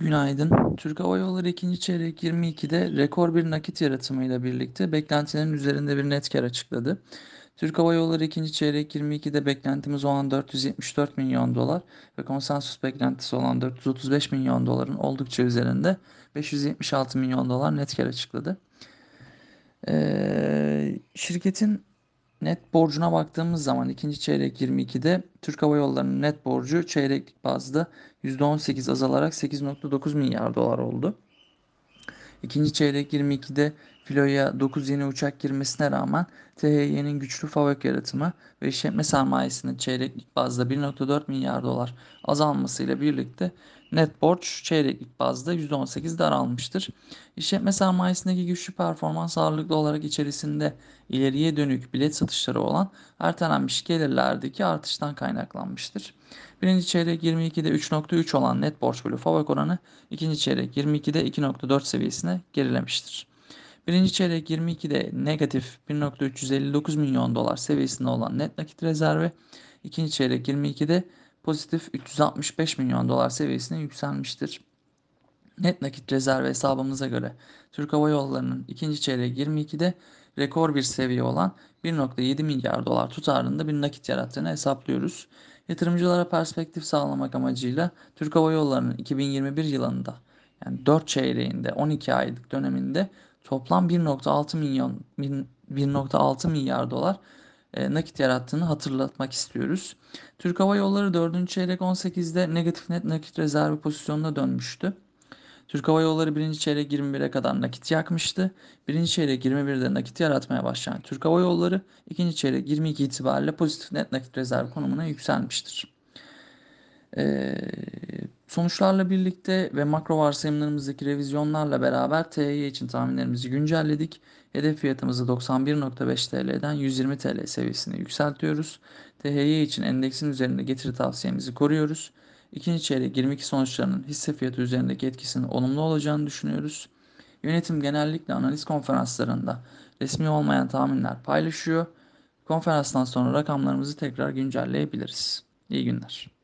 Günaydın. Türk Hava Yolları ikinci çeyrek 22'de rekor bir nakit yaratımıyla birlikte beklentilerin üzerinde bir net kar açıkladı. Türk Hava Yolları ikinci çeyrek 22'de beklentimiz olan 474 milyon dolar ve konsensus beklentisi olan 435 milyon doların oldukça üzerinde 576 milyon dolar net kar açıkladı. Ee, şirketin Net borcuna baktığımız zaman ikinci çeyrek 22'de Türk Hava Yolları'nın net borcu çeyreklik bazda %18 azalarak 8.9 milyar dolar oldu. İkinci çeyrek 22'de filoya 9 yeni uçak girmesine rağmen THY'nin güçlü fabrik yaratımı ve işletme sermayesinin çeyreklik bazda 1.4 milyar dolar azalmasıyla birlikte net borç çeyreklik bazda %18 daralmıştır. İşletme sermayesindeki güçlü performans ağırlıklı olarak içerisinde ileriye dönük bilet satışları olan ertelenmiş gelirlerdeki artıştan kaynaklanmıştır. Birinci çeyrek 22'de 3.3 olan net borç bölü fabrik oranı ikinci çeyrek 22'de 2.4 seviyesine gerilemiştir. Birinci çeyrek 22'de negatif 1.359 milyon dolar seviyesinde olan net nakit rezervi ikinci çeyrek 22'de pozitif 365 milyon dolar seviyesine yükselmiştir. Net nakit rezervi hesabımıza göre Türk Hava Yolları'nın ikinci çeyrek 22'de rekor bir seviye olan 1.7 milyar dolar tutarında bir nakit yarattığını hesaplıyoruz. Yatırımcılara perspektif sağlamak amacıyla Türk Hava Yolları'nın 2021 yılında yani 4 çeyreğinde 12 aylık döneminde toplam 1.6 milyon 1.6 milyar dolar e, nakit yarattığını hatırlatmak istiyoruz. Türk Hava Yolları 4. çeyrek 18'de negatif net nakit rezervi pozisyonuna dönmüştü. Türk Hava Yolları 1. çeyrek 21'e kadar nakit yakmıştı. 1. çeyrek 21'de nakit yaratmaya başlayan Türk Hava Yolları 2. çeyrek 22 itibariyle pozitif net nakit rezervi konumuna yükselmiştir. Ee, sonuçlarla birlikte ve makro varsayımlarımızdaki revizyonlarla beraber TY için tahminlerimizi güncelledik. Hedef fiyatımızı 91.5 TL'den 120 TL seviyesine yükseltiyoruz. THY için endeksin üzerinde getiri tavsiyemizi koruyoruz. İkinci çeyrek 22 sonuçlarının hisse fiyatı üzerindeki etkisinin olumlu olacağını düşünüyoruz. Yönetim genellikle analiz konferanslarında resmi olmayan tahminler paylaşıyor. Konferanstan sonra rakamlarımızı tekrar güncelleyebiliriz. İyi günler.